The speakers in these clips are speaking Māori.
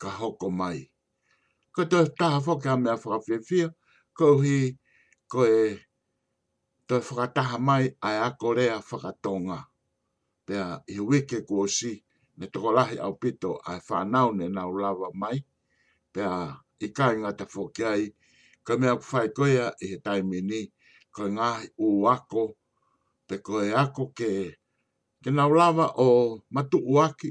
ka hoko mai. Ko tō taha whake a mea whakawhiwhia, kouhi koe tō whakataha mai ai a Korea Whakatonga. Pea he wike kōsi me Tokorahi au pito ai whanau ne nau lawa mai, pea i kai ngata whoke ai, ka mea ku whai koea i he taimi ni, koe ngahi ū ako, pe koe ako ke, ke nau lawa o Matuuaki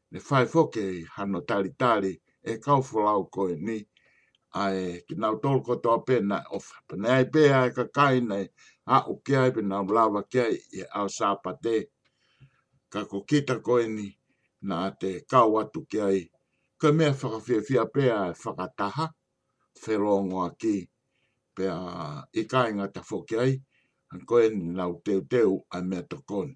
Me whai whoke i hano tari tari e kao wholau koe ni ae ki nau tolu kotoa pena e ofa. Pane ai pea e ka kai nei a o ki ai pena u lawa ki ai i he ao sa pa te ka ko kita koe ni na te kao atu ki ai koe mea whakawhia whia pea e whakataha whelongo a ki pea i kainga ta whoke ai koe ni nau teu teu a mea to koni.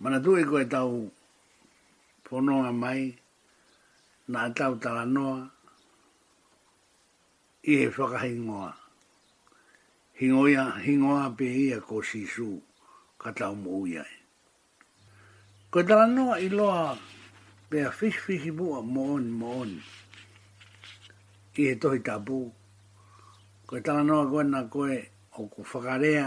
Mana tui koe tau pononga mai na tau tala noa i he whakahingoa hingoia hingoa pe ia ko sisu ka tau mo uia e koe tala noa i loa pe a fish fish i mua mo on mo on i he tohi tapu koe tala noa koe na koe o ko whakarea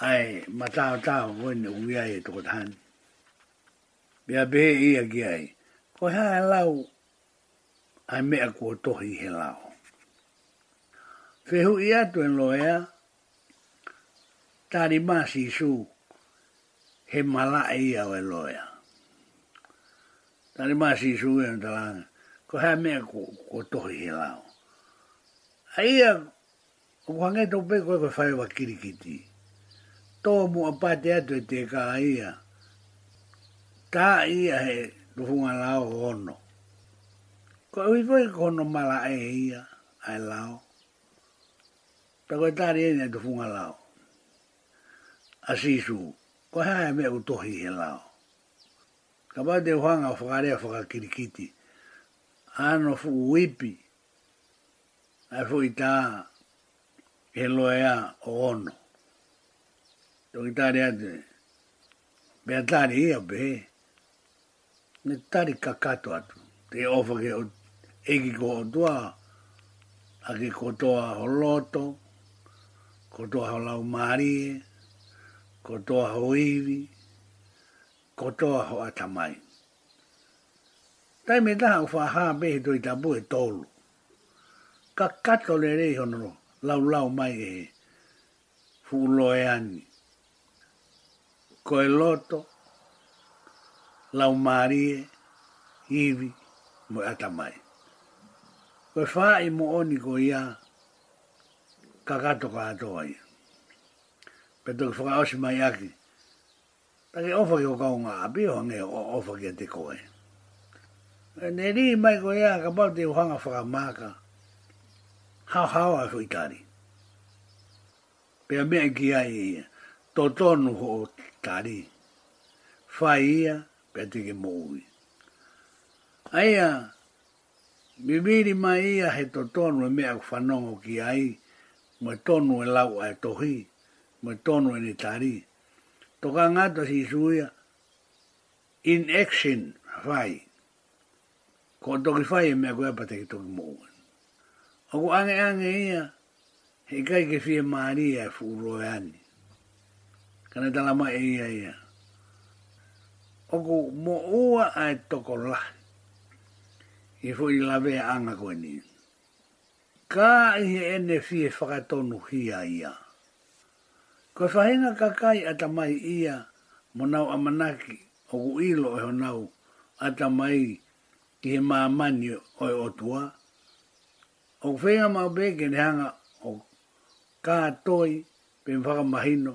Ae, mataotao koe na hui ai e toko tahani. Mea behe ia ki ai, Koe ha e lau, ae mea kua tohi he lao. Whehu ia tu e loea, tari ma si su, he mala e ia o e loea. Tari ma si su ia talanga, koe ha mea kua tohi he lao. Aia Ko Whange Tope koe ko Wharewa Kirikiti. Tō mua pātea atu e te kā ia, tā ia he tohunga lao hono. Ko Iwi koe ko hono marae e ia, ae lao. Ta koe tāri e nei tohunga lao. A Sisu, ko hea e mea utohi he lao. Ka pau te whanga whakarea whakakirikiti, āno fuku ipi, Ae foʻi tā, he loea o ono. Tokitare atu, Pea tari ia pe? Ne tari ka kato atu. Te ofa ke o eki ko o tua, a ke ko toa ho loto, ko toa ho lau marie, ko toa ho iwi, ko toa ho atamai. Tae me taha o wha haa be he toi tapu he toolu. Ka kato le re hono ro, lau lau mai e he fuu loe ani. Ko e loto, lau maarie, iwi, mo e ata mai. Ko e wha i mo oni ko ia, ka kato ka atoa ia. Pe toki whakaosi mai aki, Ake ofa ki o Kaunga a Pio hange ofa ki a Te Koe. E ne ri mai ko ia ka pau te ohanga whakamaka hao hao a Whaitari. Pea mea ki ai ia, to tonu ho o Tari. Whai ia, pea te ke mo ui. Aia, Mimiri mai ia he to tonu e mea ku whanongo ki ai, mo e tonu e lau ai tohi, mo e tonu e ne Tari. Tari. Toka ngata si suia in action whai. Ko toki whai e mea koe apa te ki toki mou. Oku ange ange ia he kai ke fie maari e fu roe ani. Kana tala mai e ia ia. Oku mo ua ai toko la. I fu i la vea anga koe ni. Ka i he ene fie whakatonu hia ia. Kua whahinga ka kai ata mai ia mo nau a manaki o ku ilo e honau ata mai ki he ma mani oe o tua. O ku whenga mau beke ne hanga o ka toi pe mwhakamahino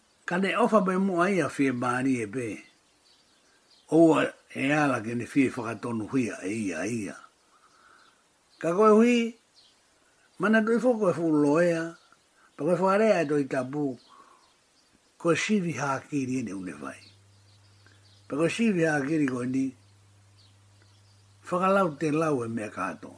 Kane ofa be mo ai a fie bari e be. Oua e ala ke ne fie whakatonu huia e ia e ia. Ka koe hui, mana tui fo koe fu loea, pa koe whakarea e toi tapu, koe sivi hakiri e ne une fai. Pa koe sivi hakiri koe ni, whakalau te lau e mea katoa.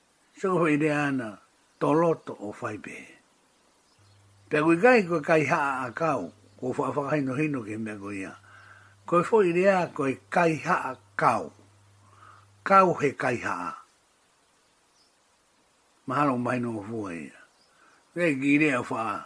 Sohoirea ana to loto o Whaipehe. Pea koe kai koe kai haa a kao, ko wha whakaino hino ke mea koe ia. Koe whoi rea koe kai haa kao. Kao he kai haa. Mahalo maino o fua ia. Rei ki rea wha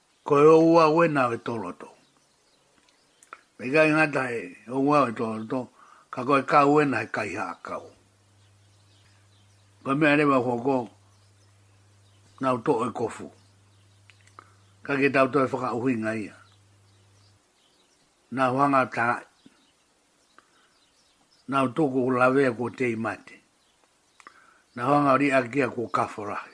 Ko e ou au e nau e to roto. Me kai ngata e ou au e to roto, ka koe kau e na he kai ha kau. Ka mea rewa hoko, nau to e kofu. Ka ke tau to e whaka uhi ngai ia. Nau hanga ta, nau toko ko lawe ko te imate. Nau hanga ri akia ko kafarahi.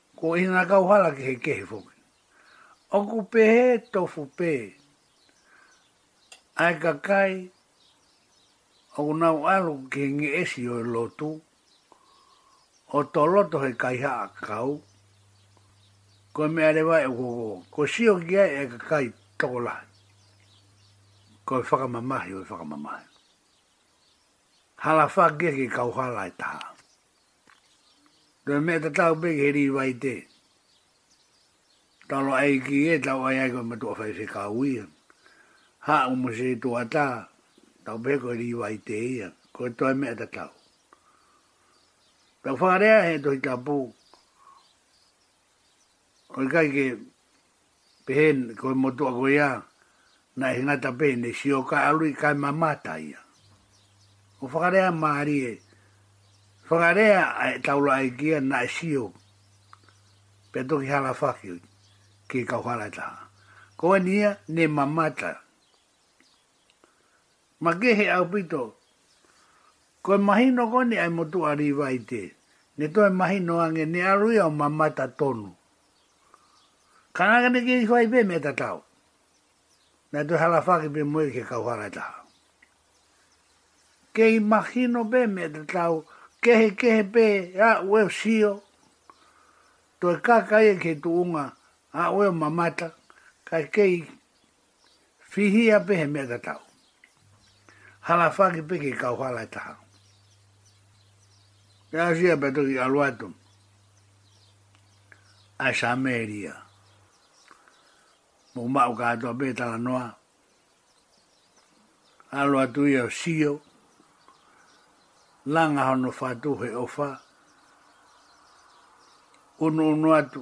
Ko ina kau hara ki he kehi foki. Oku pehe tofu pe. Ae ka kai oku nau alu ki he ngeesi o e lotu, o to loto he kai haa kau. Koe me are wai oku ko, ko sioki ai ae ka kai toko lahi. Koe whakamamahi oe whakamamahi. Hara wha geki kau hara e taha. Nō mea te tāu pēki he rīwai te talo ai ki e tau ai ai koe matua whai se kā uia. Hā o mo se tō atā, tau pēki koe rīwai te ia, koe toi mea te tau. Tau whārea he tohi tāpū, koe kai ke Pehen, koe mo tua koe ia, na hinga ta pehen e sio ka alu i kai ma mata ia. O whakarea maari e, whakarea a e taula ai kia na e sio, pe toki hala whaki ki kau hala taha. Koe ni ia, ne ma mata. Ma ke he au pito, koe mahi no koe ni ai mo tua riva i te, ne toi mahi no ange ne alu ia o ma mata tonu. Kanagane ke iho ai pe me ta tau. Na tu hala fa ke pe moe ke kau hala ta. Ke i mahino pe me ta tau ke he ke he pe a we sio. To ka ka e ke tu unga a we mamata ka ke i Whihi ape he mea ka tau. Hala whaki peke kau hala e taha. Te asia pe toki alo atu. Ai sa meria. Mo mau ka atu ape tala noa. Alo atu ia sio. Langa hono whatu he ofa. Unu unu atu.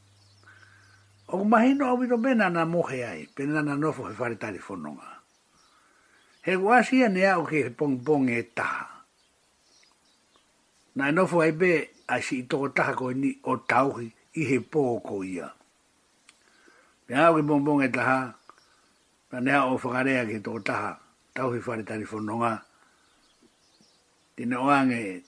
Oku mahi noa wiro pena na mohe ai, pena na nofo he whare tari whanonga. He kuasi ia ne au ki he pong pong e taha. Na e nofo ai be, ai si i toko taha ko ini o tauhi i he po ko ia. Ne au ki pong pong e taha, na ne au o whakarea ki toko taha, tauhi whare tari whanonga, tine oange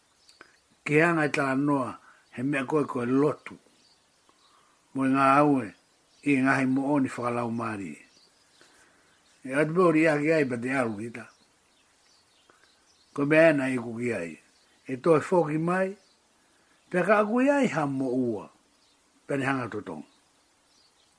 Kīhai ngā taha noa he mea koe kua lotu mo i ngā aue i ēngāhi mooni whakalau mārie. E atu pea uri ake ai pa te aru ki ta. Ko mea ena i kuki ai, e toi whoki mai, pea ka akui ai ha mo ua, pea ni hanga totong.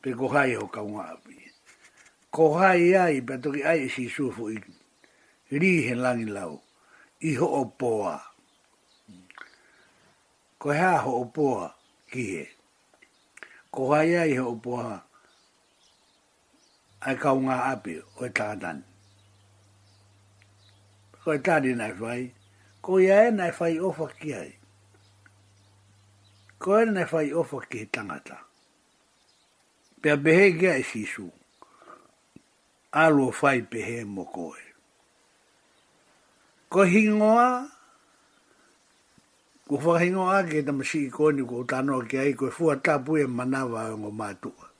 Pe koha iho ka unga api. Koha ia i pe toki ai i si sufu i ri he langi lau, i ho o poa. Ko hea ho o poa ki he. Koha ia i ho o poa Ai ka o nga api koe tatani. Koe tani nai whai, ko ia e nai whai ofa ki ai. Koe nai whai ofa ki he tangata. Pea behe ki ai sisu, alo whai pehe mo koe. Ko hingoa, ko whakahingoa ki he tamasiki koe ni ko tanoa ki ai, koe fua tapu e manawa o ngo matua.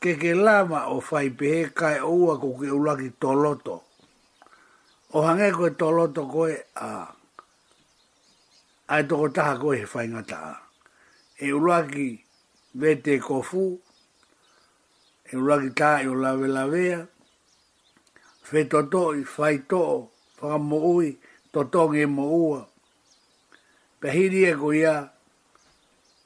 Ke ke lava o whai pehe kai oua ko ke ula ki to loto. O hange koe to loto koe a ae toko taha koe he whai ngata a. E ula ki vete ko fu, e ula ki ta i o lawe lawea, whe toto i whai to o whaka mo ui toto nge mo ua. Pehiri e ko ia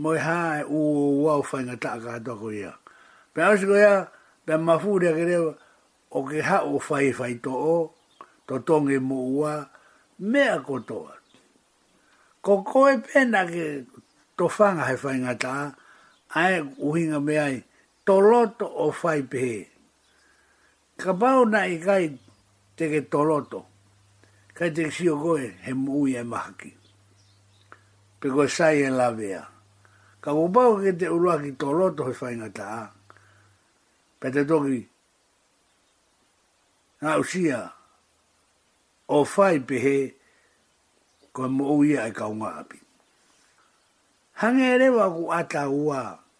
Moe ha e u wau whainga ta ka to ko ia. Pe aus ko ia, pe mafu ria ke reo, o ke ha o whai whai to o, to tongi mo ua, mea ko to a. Ko koe pena ke to whanga he whainga ta, ae uhinga me ai, to loto o whai pehe. Ka pau na i kai te ke to loto, kai te kisio koe he mui e mahaki. Pe koe sai e lavea. Ka ko pau ke te urua ki to loto he whainga taa, pe te toki nga usia o whai pe he koe mo uia e kaunga api. Hange rewa ku ata ua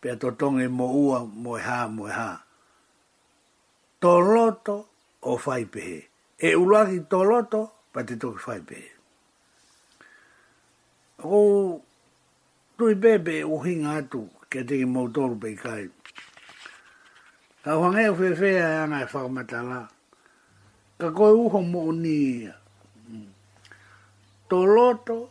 Pea to tongi mo ua moe ha moe ha. To loto o Whaipehe. E ula ki to loto pa te toki Whaipehe. Ko tui pepe e uhinga atu kia tiki mou toru pei kai. Ka whange o whewhea e ana e whakamatala. Ka koe uho mo o ni ia. To loto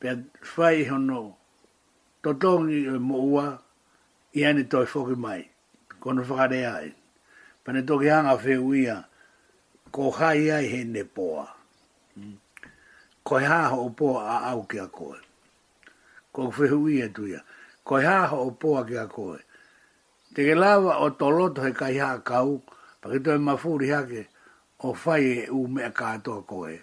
Pea whai iho no to tongi o mo ua, i ane toi whoki mai, ko no whakarea ai. Pane toki hanga whe uia, ko hai ai he ne poa. Ko he haho o poa a au ki a koe. Ko whe uia tuia, ko he haho o poa ki a koe. Te ke lawa o to loto he kai haa kau, pa ke toi mafuri hake, o whai e u mea katoa koe.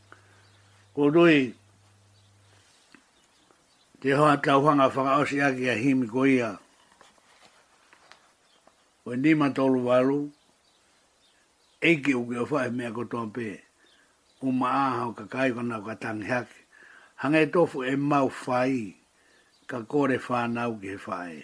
Ko Rui te hoa tauwhanga whakaosi ake a Himi ko ia. Ko e nima tolu walu, eiki uke o whae mea ko toa pe, o maaha o ka kai kona o ka tangi hake, hange tofu e mau whai, ka kore whanau ki he whae.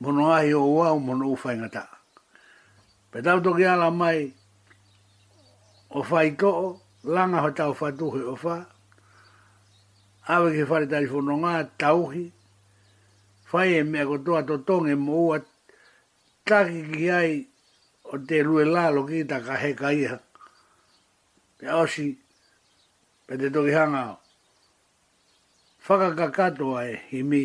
Mono ahi o uau mono uwhai ngata. Pe tauto ki ala mai o whai too, langa ho tau whatuhi o wha, awe ki whare tari whono ngā, tauhi, whai e mea ko toa to tonge mo ua taki ki ai o te rue lalo ki ta ka he ka iha. Pe osi, pe te toki hanga o. Whakakakatoa e himi,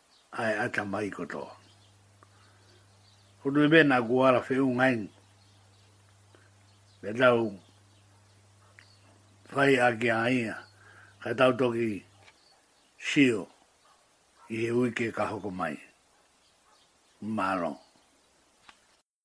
Ae ata mai ko to. Honu me na ku ara fe un ain. Me tau fai a ki a ia. Ka tau toki sio i he uike ka hoko mai. Malo.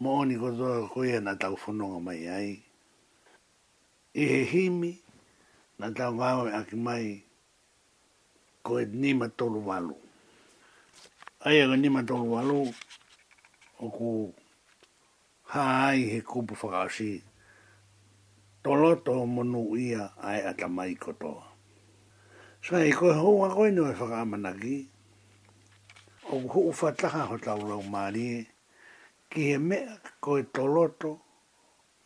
Mooni katoa koia na tau whanonga mai ai. I he hiimi, na tau ngawe aki mai ko e nima tolu walu. Aia ko nima tolu walu o ku haa ai he kupu whakaosi to loto mo nu ia ae ata mai kotoa. Sa i koe hou a koe no e whakaamanaki, Ō houwha taha ho tau rau mārie, ki he mea koe tō roto,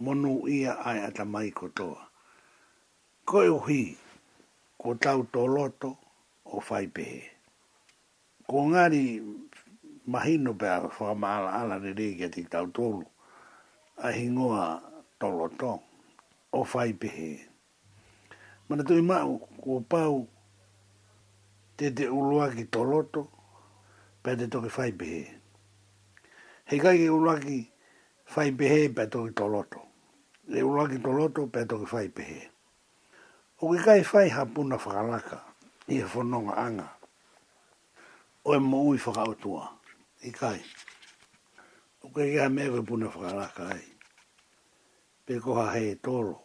monu ia ai ata mai ko tō. Koe o hī, ko tau tō roto, o whai pehe. Ko ngari mahino pea whakamaalaala rere kia te tau tōru, ahi ngoa tō roto, o whai pehe. Manatū i mau, kua pau te te uluaki to roto, pea te toki whai pehe. He kai ke uluaki whai pehe pea toki to roto. E uluaki to roto pea toki whai pehe. O ke kai whai ha puna whakaraka i he whanonga anga, oe mo ui whakautua, i kai. O ke kai mea koe puna whakaraka ai. Te koha he toro.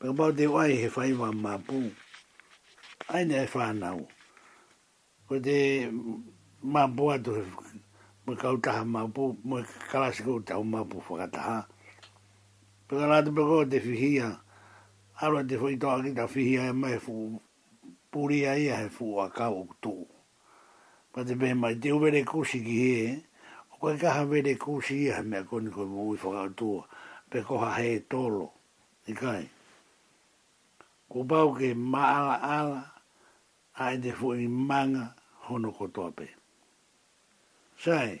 Whakapau te wai he whai wā mā pū. Aina he whānau. Ko te mā pū atu he moe kautaha mā pū, moe karasiko te ao mā pū whakataha. Peka rātou peka o te whihia. Aro te whai toa ki ta whihia e mai whū pūria ia he whū a kau o tū. Ka te pehe mai, te uere kosi ki hē, o koe kaha were kosi ia he mea koni koe mo ui whakautua, pe koha hē tolo, i kai. Ko pau ke maala ala, a ete fo i manga, hono kotoa pe. Sai!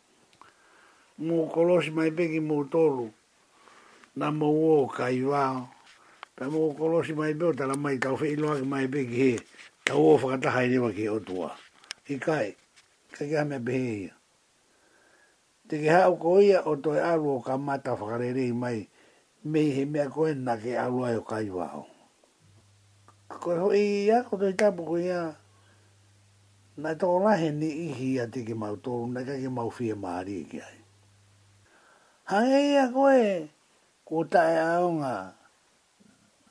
Mo kolosi mai peki mo tolu na mo wo kai wa pe mo kolosi mai pe o tala mai tau fe ilo aki mai peki he tau o fakata hai rewa ki o tua i kai ka ke hame pe he ia te ke hau ko ia o toi alu o ka mata fakarerei mai Mehemea koe na ke alo ai o Kaiwaho. Ka koe hoi ia ko toi tapuku ia na to lahe ni ihi a tiki mau toru na kake mau fie mari ki ai. Hange ia koe ko tae aonga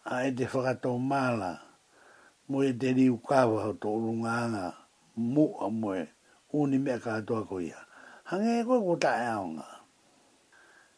a e te whakato mala mo e te riu Kaiwaho to urunga anga mo a moe uni mea katoa ko ia. Hange koe ko tae aonga.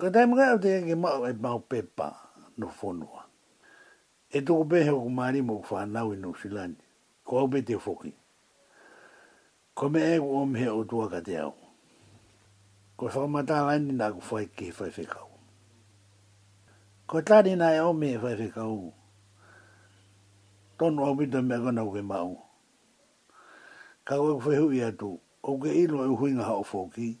Ka taima kai au te keke mau e mau pepa no whonua. E toko pehe oku maari mo ku whanau i New Zealand, ko au be te whoki. Ko me e ku omihe o tua ka te au. Ko whakamatalaini na ku whai ki he whai whekau. Ko tari na e omihe whai whekau tonu au pito me kona uke mau. Ka koe ku whehu i atu, oku ke ilo e uhuinga ha o whoki.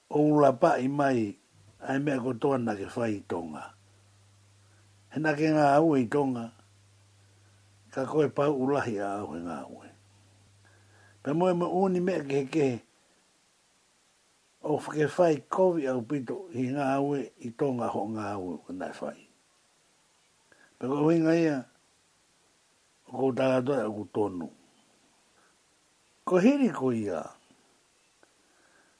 Ko ura paʻi mai ae mea ko to anake whai i Tonga. He nake nga aue i Tonga, ka koe pau ulahi a au he nga aue. Pe moe me uni mea ki he kehe o whake whai kovi au pito i nga aue i Tonga ho nga aue o nae whai. Pe ko huinga ia o kou tagatoe oku tonu. Ko hiri ko ia.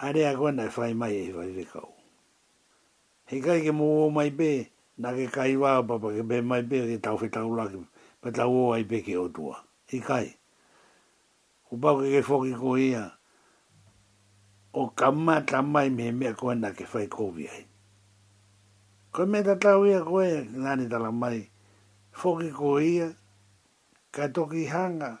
Haere a koe na e whai mai e hiwa hiwe kau. Hei kai ke mo o mai pe na ke kai wa o papa ke be mai pe ke tau whe tau la ke pe tau o ai pe ke o tua. Hei kai. Ko pau ke ke foki ko ia o ka mata mai me he mea koe na ke whai kovi ai. Koe me ta tau ia koe nani tala mai foki ko ia ka toki hanga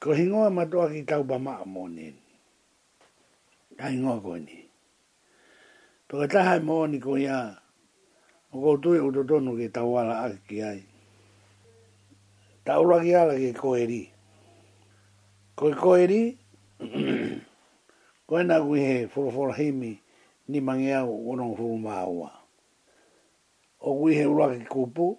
Ko hingoa matoa ki tau pamaa moni ka hingoa koe ni. Whakataha e mooni ko ia mo koutou e uto tonu ki tau ala aki ki ai. Ta ora ki ala ki koe ri. Ko i koe ri koe na kui he whorowhora himi ni mangeau o rongo whuru maa ua. O kui he ura ki kupu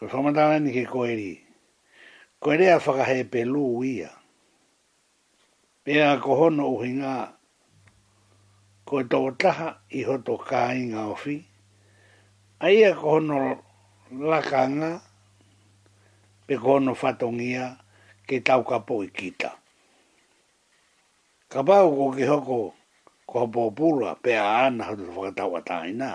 Kua whakamata rānei ki Koeri. Koeri a whakahē Pelū ia. Pērā ko Hono Uhinga, Ko tō taha i hoto kāinga awhi, a ia ko Hono Rakanga me ko Hono Whatongia ki Taukapo i kita. Ka pau ko ki hoko ko Hopopula pea āna hoto whakatau ataina.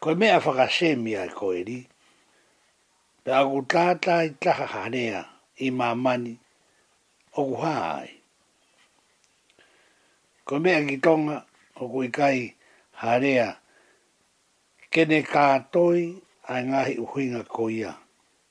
Koe mea whakasemi ai ko Eri, pe aku tata i taha harea i Mamani, oku ha ai. Koe mea ki Tonga, oku i kai harea kene ka toi ai ngahi uhuinga ko ia,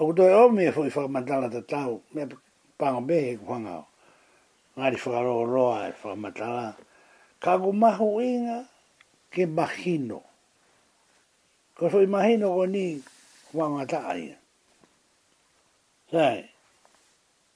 O koutou e omi e whu i whakamatanga ta tau me panga be he whangao. Ngari whakaroo roa e whakamatanga ka ku mahu inga ki mahino. Ko whu i mahino ko ni whanga ta aia. Kai.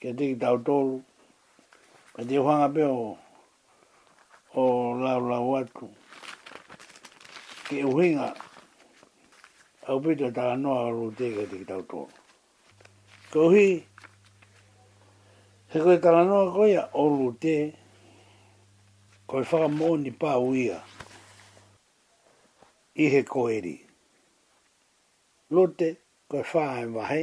Kia tiki tau tolu. Kei te whanga pea o o lau lau atu. Ki uhinga, au pita tā noa o rūtē kei tiki tau tolu. Ko uhi, he koe tā noa koia o rūtē, koi whakamooni pā uia i he koeri. Rūtē, koi whāe wahe,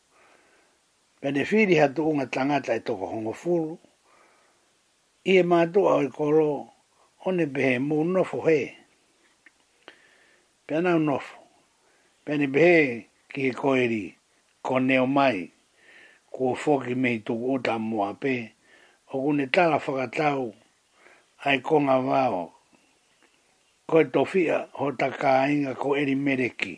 Pene whiri ha tu unga tangata e toko hongo furu, i e mātou au i koro o ne behe mō nofo he. Pena o nofo, pene behe ki he koeri, ko neo mai, kua foki me i tuku uta mō ape, o kune tala whakatau, ai ko ngā wao, koe to whia ho ta kāinga ko eri mereki.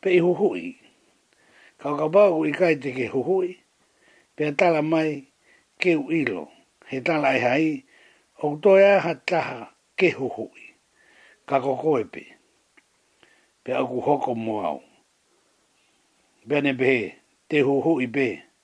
Pei hohoi. Ka whakapau i kai te ke hohoi, pea tala mai, keu ilo, he tala e hai, ok toi aha taha ke hohoi. Ka kokoe pe. Pea oku hoko mo au. Pea ne pe he, te hohoi pe,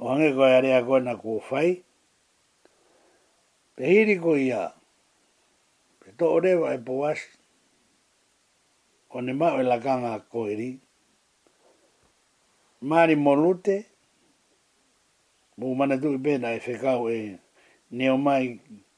Ohange koe a rea koe na ko whai Te hiri ko ia Te to o rewa e po as Ko ne mau e la kanga ko iri Mari mo lute Mo mana tu i pena e whekau e Neo mai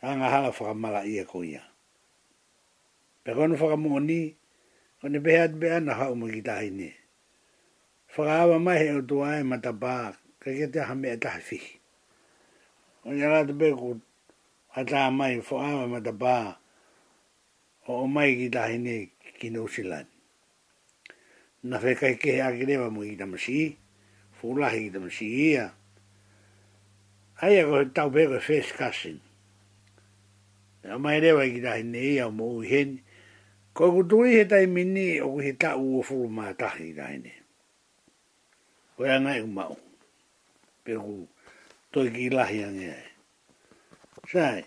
Ka ngahara whakamara ia ko ia. Pea koe no whakamoni, ko ne behe atu be ana hau ma ki tahi ne. Whakaawa mai he otu ae ma ta pa, ka ke te aha mea tahi whihi. Ko ia ratu be ko a ta mai whakaawa ma ta pa, ho o mai ki tahi ne ki New Zealand. Na fe kai ke a gire ba mo i dam si fu la hi dam si ia ai a go ta be go fe skasin na mai re ba ki da ni ia mo u hen ko gu tu i he tai mini o gu he ta u o fu ma ta hi da ni o ya ngai u mau pe gu toi ki la hi ange sai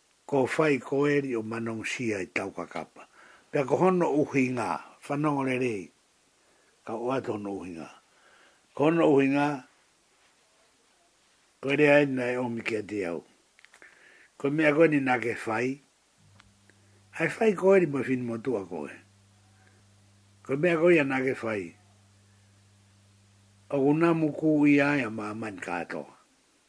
Ko Whai Koeri o Manong Sia i tau ka kapa. Pea ko Hono Uhi Nga, Whanonga Rerei, ka oa to Hono Uhi Nga. Ko Hono Uhi Nga, Koe re ai na e omi kia te au. Koe mea koe ni na ke whai. Hai Whai Koeri mo whini mo tua koe. Koe mea koe ia na ke whai. Oku namu ku ia ia ma man katoa.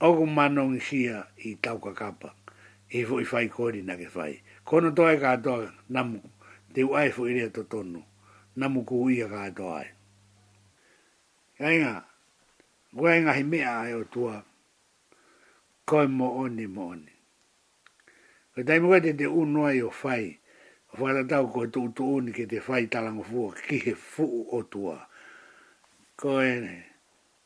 Oku manong sia i tauka kapa, i fo i fai kori na ke fai. Kono toa e katoa namu te uae fo i rea to tono, namu ku ia katoa ai. Kainga, kua engahi mea ai o tua, koi mo oni mo oni. Ko taimi koe te te uno ai o fai, o whatatau koe to utu uni ke te fai talangofua ki he fuu o tua. Koe.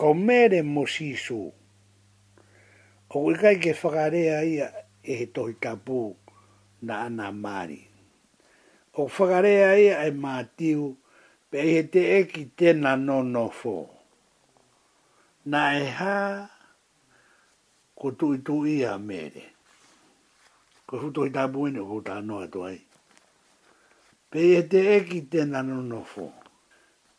Ko Mere mo Sisu. Ko koe kai ke whakarea ia e he tohi tapu na ana maari. O whakarea ia e Matiu pe i he te eki tena no no fo. Na e ha ko tui tu ia Mere. Ko fu tohi tapu ene o kouta no atu ai. Pe i he te eki tena no no fo.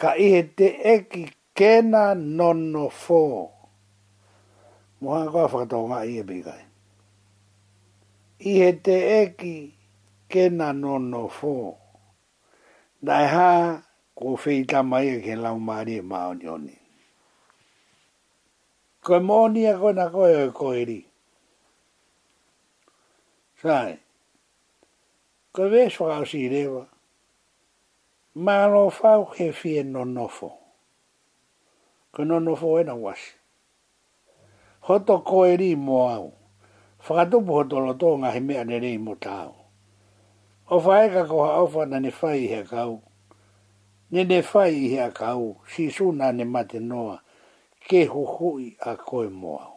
Ka ihe te eki kena nono fo. Moha koa whakatau nga ihe pi kai. Ihe te eki kena nono fo. Nae ha ko whei tama ia ke lau marie ma oni oni. Koe moni a koe na koe oi koe ri. Sae. Koe ves whakao si rewa. Mano fau he fie nonofo. Ko nonofo e na was. Hoto koeri mo au. Whakatupu hoto loto nga he mea rerei mo tau. O faeka ko ha ofa na ne fai i hea kau. Ne ne fai i hea kau, si su na ne mate noa, ke huhui a koe mo au.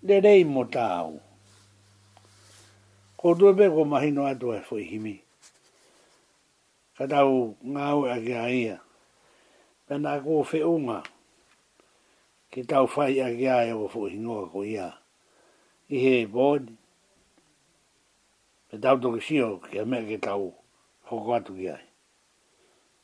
Rerei mo taau. Ko Ruape ko mahino atu ai fo i himi. Ka tau ngaue ake a ia. Pena ko Wheunga ki tau whai ake ai o fo hingoa ko ia. I he board. Me tau toki sio ki a mea ki tau whako atu ki ai.